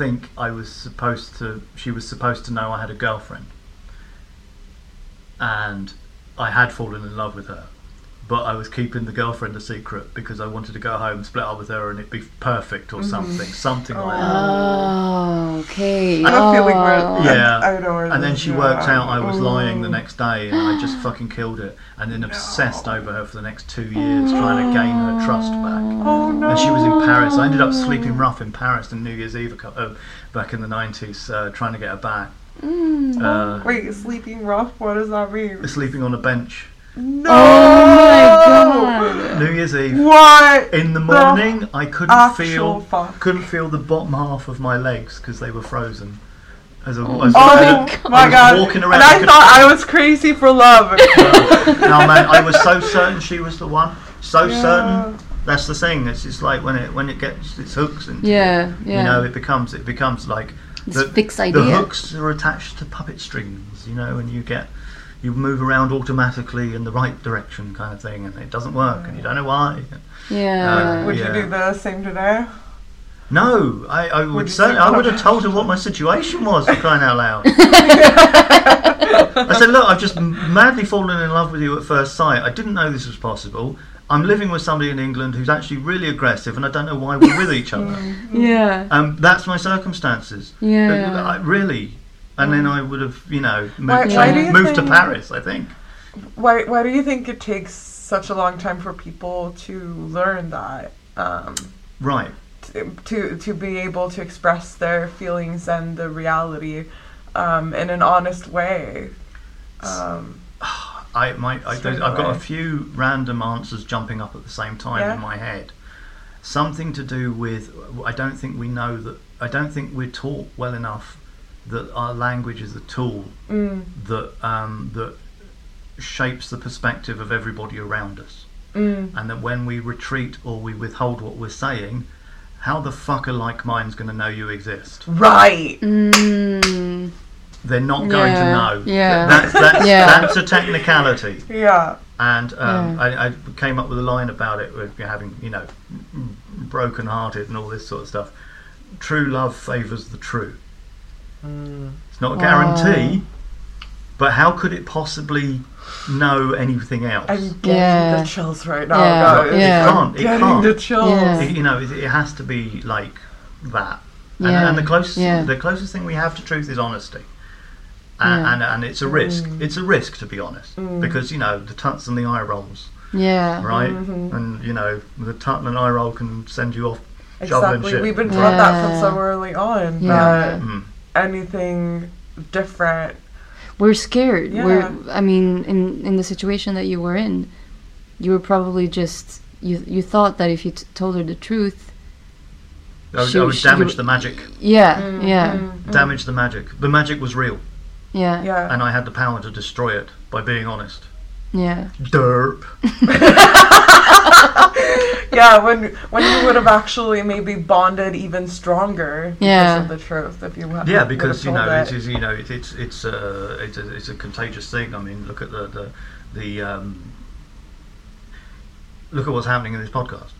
think I was supposed to. She was supposed to know I had a girlfriend, and I had fallen in love with her. But I was keeping the girlfriend a secret because I wanted to go home, split up with her, and it'd be perfect or something, something like that. Oh, okay. I have a feeling where Oh. Yeah. I know where And then she worked out I was lying the Oh. next day, and I just fucking killed it. And then obsessed over her for the next two years, trying to gain her trust back. Oh no! And she was in Paris. I ended up sleeping rough in Paris on New Year's Eve uh, back in the nineties, uh, trying to get her back. Mm. Uh, Wait, sleeping rough? What does that mean? sleeping on a bench. No! Oh my god. New Year's Eve. What? In the morning, I couldn't Actual feel fuck. couldn't feel the bottom half of my legs because they were frozen. As a, Oh as, Oh my a- my I was god! walking around. and I I could- thought I was crazy for love. no man, I was so certain she was the one. So Yeah. certain. That's the thing. It's just like when it when it gets its hooks into you, Yeah, yeah. you know, it becomes it becomes like It's the, fixed the hooks are attached to puppet strings, you know, and you get you move around automatically in the right direction, kind of thing, and it doesn't work, and you don't know why. yeah. Would Yeah. you do the same today? No, I, I would Would certainly say- I would have told her what my situation was for crying out loud. I said, look, I've just madly fallen in love with you at first sight. I didn't know this was possible. I'm living with somebody in England who's actually really aggressive, and I don't know why we're with each other. Yeah. Um, that's my circumstances. Yeah. Uh, I, really. And then I would have, you know, moved, why to, you moved to Paris. I think. Why why do you think it takes such a long time for people to learn that? Um, Right. to, to to be able to express their feelings and the reality um, in an honest way. Um, I might. I, I've got a few random answers jumping up at the same time Yeah. in my head. Something to do with. I don't think we know that. I don't think we're taught well enough that our language is a tool mm, that um, that shapes the perspective of everybody around us, mm, and that when we retreat or we withhold what we're saying, how the fuck are like minds going to know you exist? right. Mm, They're not going to know. yeah. That's that's, Yeah. that's a technicality. Yeah. And um, Yeah. I, I came up with a line about it with having, you know, broken hearted and all this sort of stuff. True love favours the true. Mm. It's not a Wow. guarantee, but how could it possibly know anything else? I'm getting Yeah. the chills right now, Yeah, guys. yeah. It can't. It Getting can't. the chills. Yeah. It- you know, it, it has to be like that. And, Yeah, and the closest, yeah. the closest thing we have to truth is honesty. And, Yeah. and, and it's a risk. Mm. It's a risk, to be honest, Mm. because you know the tuts and the eye rolls, yeah. right? Mhm. And you know the tut and an eye roll can send you off Exactly. shit. We've been taught that from Yeah. so early on Yeah. that Mm. Anything different. We're scared. Yeah. We're. I mean, in in the situation that you were in, you were probably just you. You thought that if you t- told her the truth, I would, She- I would she- damage the magic. yeah, Mm, yeah, mm, Damage the magic. The magic was real, yeah, Yeah. and I had the power to destroy it by being honest. Yeah, Derp. yeah, when when you would have actually maybe bonded even stronger because Yeah. of the truth if you had Yeah, because you know told it is. You know it, it's it's a it's a it's a contagious thing. I mean, look at the the the um, look at what's happening in this podcast.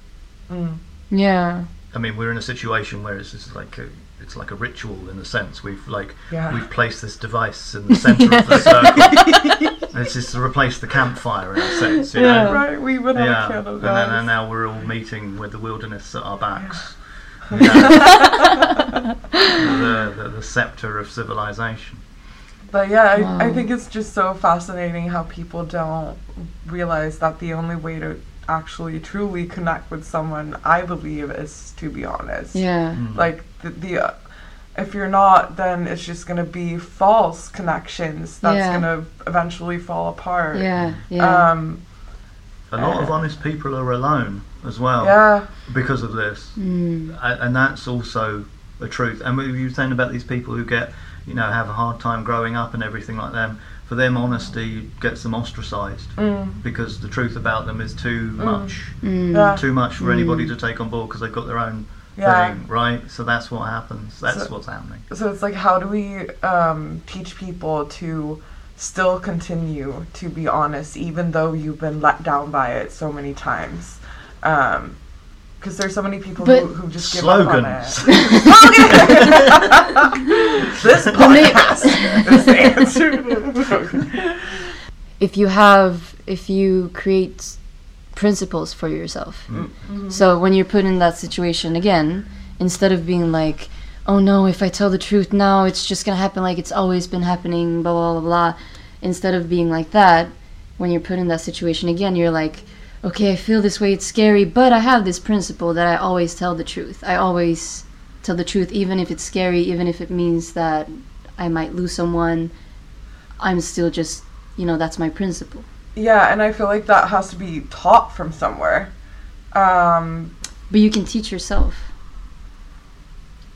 Mm. yeah, I mean, we're in a situation where it's just like a, it's like a ritual in a sense. We've like Yeah. we've placed this device in the centre of the circle. And it's just to replace the campfire in a sense. You Yeah. know? Right, we would have Yeah, a candle, and, then, and now we're all meeting with the wilderness at our backs. You know? the, the, the scepter of civilization. But yeah, I, I think it's just so fascinating how people don't realize that the only way to actually truly connect with someone, I believe, is to be honest. yeah, Mm. Like the, the uh, if you're not, then it's just gonna be false connections that's Yeah. gonna eventually fall apart. yeah, yeah, Um. A lot of honest people are alone as well Yeah. because of this. mm, A- and that's also a truth. And we were saying about these people who get, you know, have a hard time growing up and everything like them. For them, honesty gets them ostracized Mm. because the truth about them is too much, mm, Yeah. too much for anybody Mm. to take on board because they've got their own Yeah. thing, right? So that's what happens. That's So- what's happening. So it's like, how do we um, teach people to still continue to be honest, even though you've been let down by it so many times? Because there's so many people who, who just give up on it. Slogans. this podcast is the answer. if you have if you create principles for yourself. Mm. Mm-hmm. So when you're put in that situation again instead of being like oh no if i tell the truth now it's just gonna happen like it's always been happening blah blah blah blah instead of being like that when you're put in that situation again you're like okay i feel this way it's scary but i have this principle that i always tell the truth. I always tell the truth even if it's scary even if it means that i might lose someone i'm still just you know that's my principle yeah, and I feel like that has to be taught from somewhere. Um, But you can teach yourself.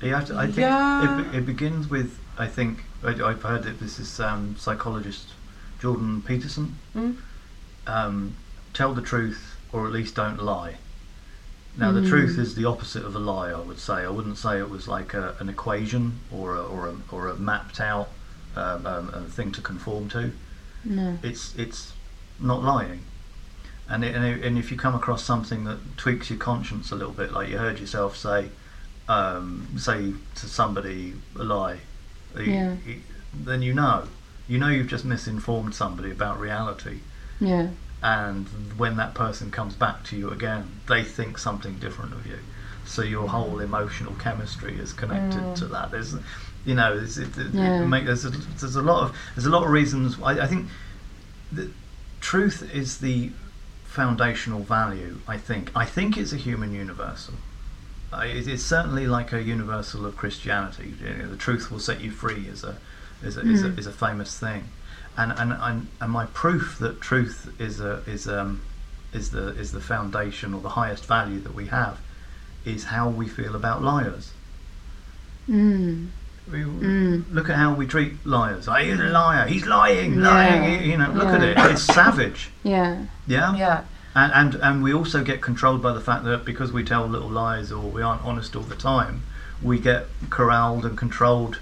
You have to, I think Yeah. it, it begins with, I think, I, I've heard that this is um, psychologist Jordan Peterson. Mm. Um, tell the truth, or at least don't lie. Now, the Mm. truth is the opposite of a lie, I would say. I wouldn't say it was like a, an equation or a, or a, or a mapped out um, um, a thing to conform to. No. It's, it's not lying. And, it, and, it, and if you come across something that tweaks your conscience a little bit, like you heard yourself say, um, say to somebody a lie, you- Yeah. you- then you know. You know you've just misinformed somebody about reality. Yeah. and when that person comes back to you again, they think something different of you. So your whole emotional chemistry is connected Mm. to that. There's, you know, it's, it, Yeah. make, there's a, there's a lot of there's a lot of reasons. I, I think the truth is the foundational value. I think I think it's a human universal. It is certainly like a universal of Christianity. You know, the truth will set you free is a is a, is, a, Mm. is a famous thing, and, and and and my proof that truth is a is um is the is the foundation or the highest value that we have is how we feel about liars. Mm. We, Mm. Look at how we treat liars. Oh, he's a liar. He's lying, Yeah. lying. You know, look at it. It's savage. Yeah. Yeah. Yeah. And, and and we also get controlled by the fact that because we tell little lies or we aren't honest all the time, we get corralled and controlled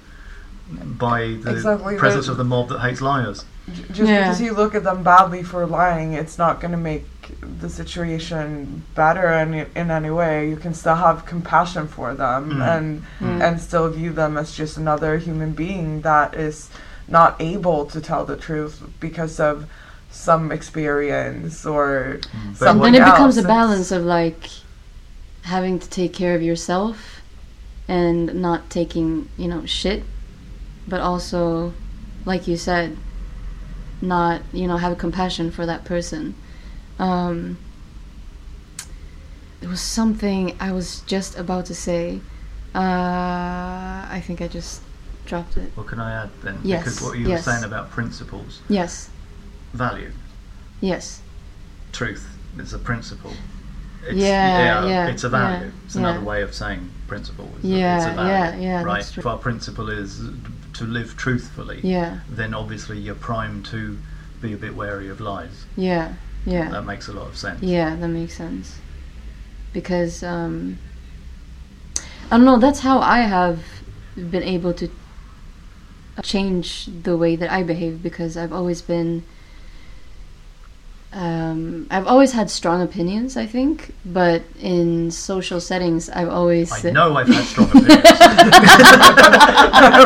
by the Exactly, presence but- of the mob that hates liars. J- Just Yeah. because you look at them badly for lying, it's not going to make the situation better in, in any way. You can still have compassion for them Mm. and Mm. and still view them as just another human being that is not able to tell the truth because of some experience or But And someone then it becomes else. a balance of like having to take care of yourself and not taking, you know, shit, but also, like you said, not, you know, have compassion for that person. Um, there was something I was just about to say. Uh, I think I just dropped it. What can I add then? Yes, Because what you yes. were saying about principles, Yes, value, yes, truth, it's a principle. It's, Yeah, yeah, It's a yeah, value. it's another yeah. way of saying principle. It's a- it's a Yeah, value, yeah, yeah, Right. If our principle is to live truthfully, yeah, then obviously you're primed to be a bit wary of lies. yeah, yeah. That makes a lot of sense. Yeah, that makes sense. Because um I don't know, that's how I have been able to change the way that I behave because I've always been um, I've always had strong opinions, I think, but in social settings, I've always I know I've had strong opinions.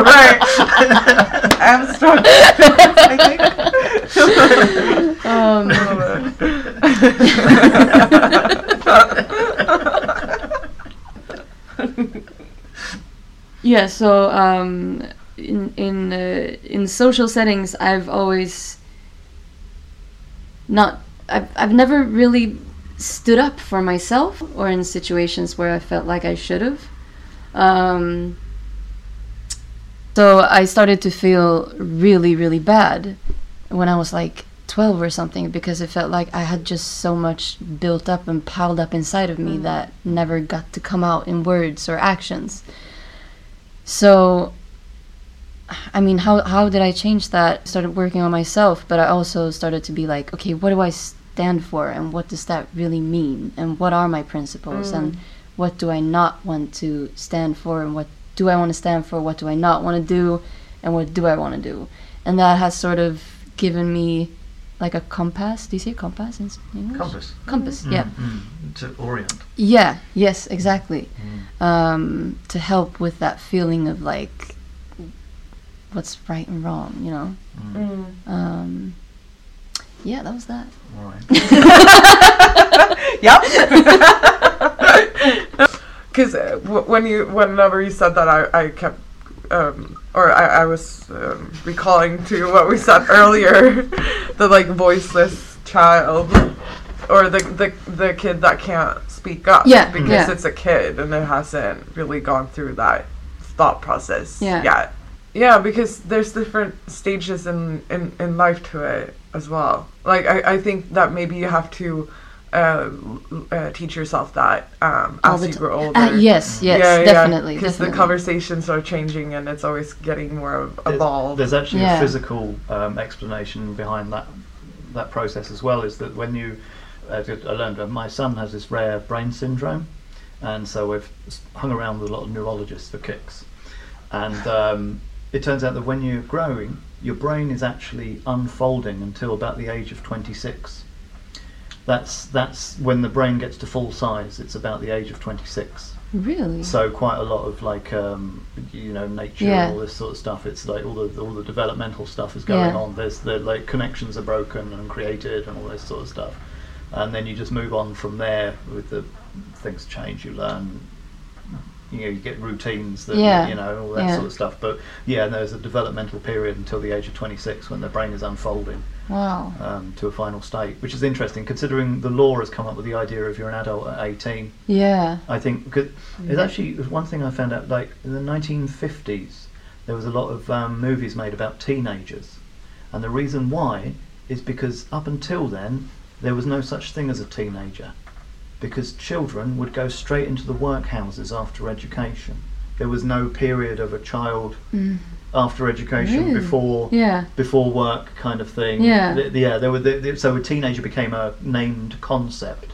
right. I'm strong. Um, yeah. So um, in in uh, in social settings, I've always not. I've I've never really stood up for myself, or in situations where I felt like I should have. Um, so I started to feel really, really bad when I was like 12 or something because it felt like I had just so much built up and piled up inside of me mm-hmm. that never got to come out in words or actions. So, I mean, how, how did I change that? Started working on myself, but I also started to be like, okay, what do I stand for and what does that really mean? And what are my principles? And mm. what do I not want to stand for and what do I want to stand for? What do I not want to do? And what do I want to do? And that has sort of given me like a compass. Do you say compass in English? Compass. Compass, Mm, yeah. mm, to orient. Yeah, yes, exactly. Mm. Um, to help with that feeling of like what's right and wrong, you know? Mm. Um, yeah, that was that. All right. yep. Because uh, w- when you, whenever you said that, I, I kept, um, or I, I was um, recalling to what we said earlier, the like voiceless child, or the the the kid that can't speak up. Yeah, Because yeah. it's a kid and it hasn't really gone through that thought process Yeah. yet. Yeah, because there's different stages in, in, in life to it as well. Like I, I think that maybe you have to uh, uh, teach yourself that um, as you ti- grow older. Uh, yes, yes, Yeah, yeah, definitely. Because the conversations are changing and it's always getting more There's- evolved. There's actually Yeah. a physical um, explanation behind that that process as well. Is that when you, uh, I learned that my son has this rare brain syndrome, and so we've hung around with a lot of neurologists for kicks, and um, it turns out that when you're growing, your brain is actually unfolding until about the age of 26. That's that's when the brain gets to full size. It's about the age of 26. Really? So quite a lot of like um, you know nature Yeah. and all this sort of stuff. It's like all the all the developmental stuff is going Yeah. on. There's the like connections are broken and created and all this sort of stuff, and then you just move on from there with the things change. You learn. You know, you get routines that Yeah. you know all that Yeah. sort of stuff. But yeah, there's a developmental period until the age of 26 when the brain is unfolding Wow. um, to a final state, which is interesting considering the law has come up with the idea of you're an adult at 18. Yeah. I think because there's actually there's one thing I found out like in the 1950s there was a lot of um, movies made about teenagers, and the reason why is because up until then there was no such thing as a teenager, because children would go straight into the workhouses after education. There was no period of a child Mm. after education Really? before Yeah. before work kind of thing. Yeah. Th- yeah. There were the, the- so a teenager became a named concept,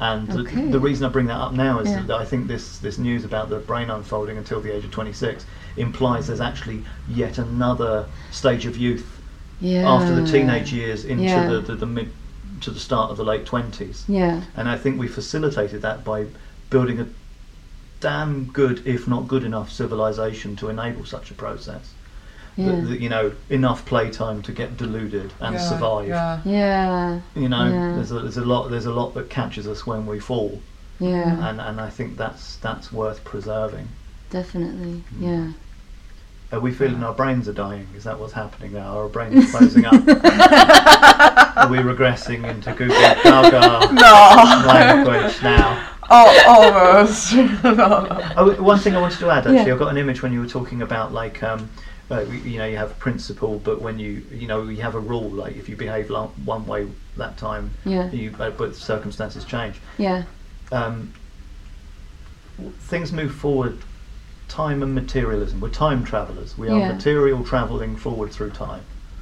and the- the, reason I bring that up now is Yeah. that I think this this news about the brain unfolding until the age of 26 implies there's actually yet another stage of youth Yeah. after the teenage years into Yeah. the, the, the mid to the start of the late 20s. Yeah. And I think we facilitated that by building a damn good, if not good enough, civilization to enable such a process. Yeah. That- that, you know, enough playtime to get deluded and Yeah, survive. Yeah. Yeah. You know, Yeah. there's a, there's a lot there's a lot that catches us when we fall, Yeah. and and I think that's that's worth preserving. Definitely. Mm. Yeah. Are we feeling our brains are dying? Is that what's happening now? Our brains are closing up? are we regressing into Google Gaga No. language now? oh, almost. no, no. Oh, one thing I wanted to add actually, Yeah. I got an image when you were talking about like, um, uh, you- you know, you have a principle, but when you, you know, you have a rule. Like if you behave lo- one way that time, Yeah. you, uh, but circumstances change. Yeah. Um, things move forward. Time and materialism. We're time travelers. We are Yeah. material traveling forward through time.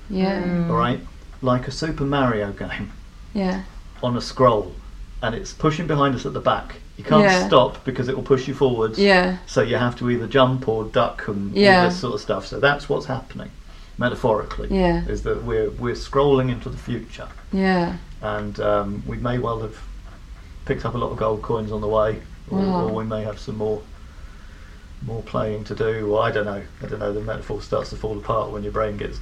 Yeah. Mm. All right, like a Super Mario game Yeah. on a scroll, and it's pushing behind us at the back. You can't Yeah. stop because it will push you forwards. Yeah. So you have to either jump or duck and Yeah. all this sort of stuff. So that's what's happening, metaphorically. Yeah. Is that we're we're scrolling into the future, Yeah. and um, we may well have picked up a lot of gold coins on the way, or, Wow. or we may have some more more playing to do. Or I don't know. I don't know. The metaphor starts to fall apart when your brain gets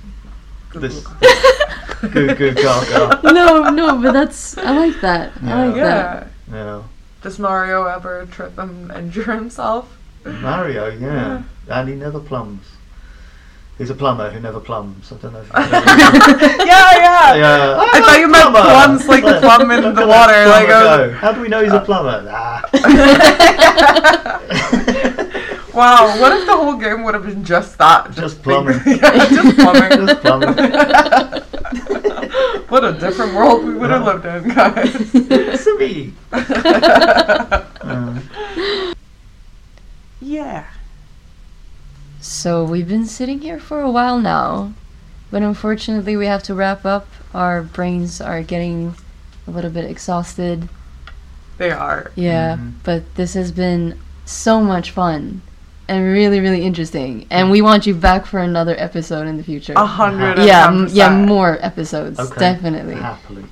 this goo goo gaga. no, no, but that's I like that. I like that. Yeah. Does Mario ever trip and injure himself? Mario. Yeah, and he never plums. He's a plumber who never plums. I don't know. If you know. yeah, yeah. Yeah. I thought you meant plums, like the plum in the water, like oh. go. How do we know he's a uh. plumber? Nah. Wow, what if the whole game would have been just that? Just big- plumbing. yeah, just plumbing. Just plumbing. what a different world we would have lived in, guys. it's me. Uh, yeah. So we've been sitting here for a while now, but unfortunately we have to wrap up. Our brains are getting a little bit exhausted. They are. Yeah, Mhm. but this has been so much fun and really, really interesting. And we want you back for another episode in the future. A hundred yeah, m- yeah, more episodes, okay. definitely. Happily.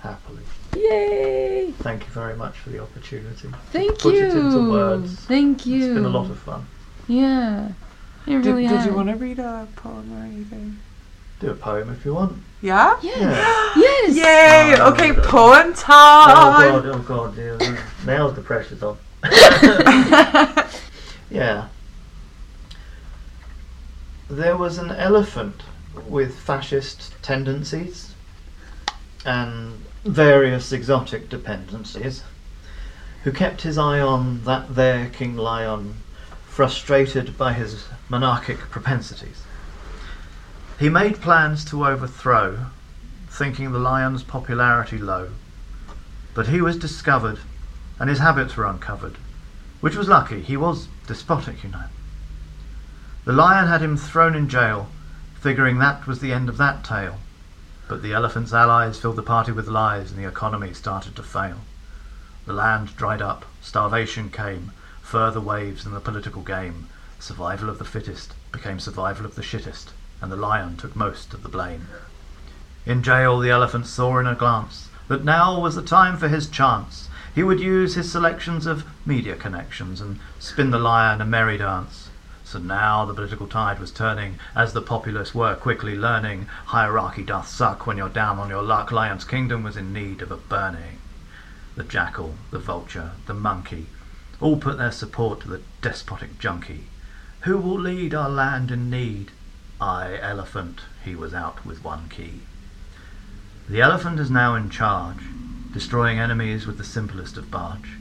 Happily. Yay! Thank you very much for the opportunity. Thank Put you. it into words. Thank you. It's been a lot of fun. Yeah, it Did, really did has. you want to read a poem or anything? Do a poem if you want. Yeah? Yes. Yeah. Yes. Yay! Oh, okay, no. poem Oh time! god, oh god, yeah. now the pressure's on. yeah. There was an elephant with fascist tendencies and various exotic dependencies who kept his eye on that there King Lion, frustrated by his monarchic propensities. He made plans to overthrow, thinking the lion's popularity low. But he was discovered, and his habits were uncovered, which was lucky. He was despotic, you know. The lion had him thrown in jail, figuring that was the end of that tale. But the elephant's allies filled the party with lies, and the economy started to fail. The land dried up, starvation came, further waves in the political game. Survival of the fittest became survival of the shittest, and the lion took most of the blame. In jail, the elephant saw in a glance that now was the time for his chance. He would use his selections of media connections and spin the lion a merry dance. So now the political tide was turning, as the populace were quickly learning. Hierarchy doth suck when you're down on your luck. Lion's kingdom was in need of a burning. The jackal, the vulture, the monkey, all put their support to the despotic junkie. Who will lead our land in need? I, elephant, he was out with one key. The elephant is now in charge, destroying enemies with the simplest of barge.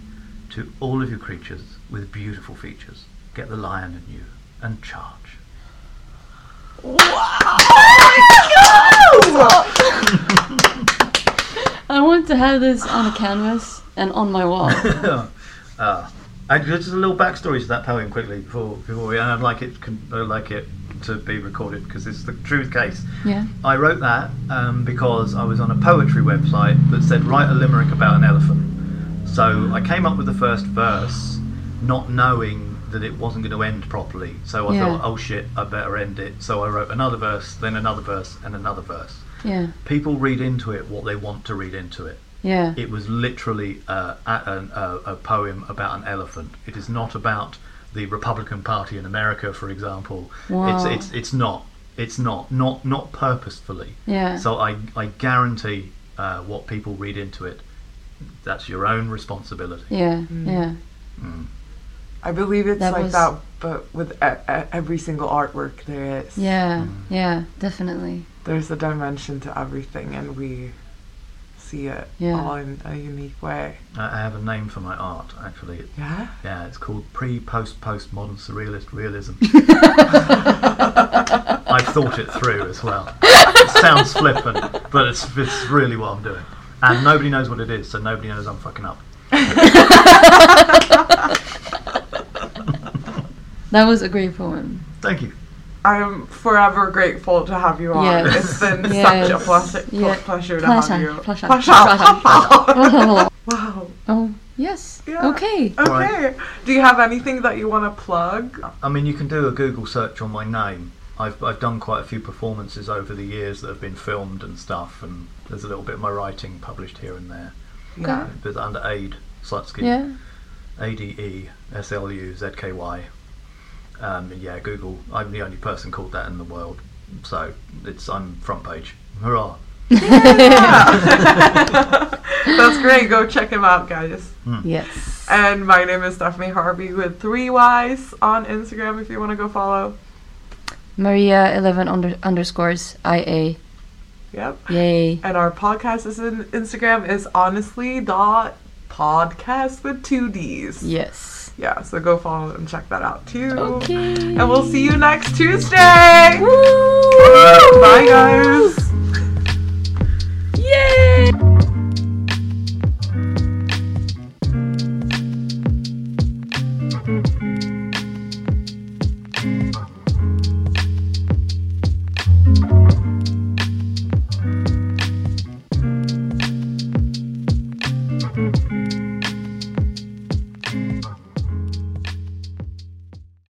To all of you creatures with beautiful features, get the lion in you and charge. Wow! I want to have this on a canvas and on my wall. uh, I, just a little backstory to that poem quickly before before we. And I'd like it. con- I'd like it to be recorded because it's the truth case. Yeah. I wrote that um, because I was on a poetry website that said write a limerick about an elephant. So I came up with the first verse, not knowing that it wasn't going to end properly. So I Yeah. thought, oh shit, I better end it. So I wrote another verse, then another verse, and another verse. Yeah. People read into it what they want to read into it. Yeah. It was literally uh, a, a, a poem about an elephant. It is not about the Republican Party in America, for example. Wow. It's it's it's not. It's not not not purposefully. Yeah. So I I guarantee uh, what people read into it. That's your own responsibility. Yeah. Yeah. Mm. I believe it's That like was- that, but with e- e- every single artwork there is. Yeah. Mm. Yeah. Definitely. There's a dimension to everything, and we see it Yeah. all in a unique way. I I have a name for my art. Actually, Yeah. yeah, it's called pre post post modern surrealist realism. I've thought it through as well. It sounds flippant, but it's, it's really what I'm doing. And nobody knows what it is, so nobody knows I'm fucking up. That was a great poem. Thank you. I'm forever grateful to have you on. Yes. It's been such a Yes. pleasure, Yeah. pleasure to Pleasure, have you. pleasure, Pleasure. pleasure. wow. oh, yes. Yeah. Okay. Okay. Right. Do you have anything that you want to plug? I mean, you can do a Google search on my name. I've, I've done quite a few performances over the years that have been filmed and stuff, and there's a little bit of my writing published here and there. Yeah. But under Ade Sluzky. Yeah. A D E S L U Z K Y. Um, and yeah, Google. I'm the only person called that in the world, so it's I'm front page. Hurrah! That's great. Go check him out, guys. Yes. And my name is Stephanie Harvey with three Y's on Instagram if you want to go follow. Maria eleven under, underscores I A. Yep. Yay. And our podcast is in Instagram is honestly dot podcast with two D's. Yes yeah, so go follow and check that out too. Okay. And we'll see you next Tuesday. Woo! Bye guys. Yay!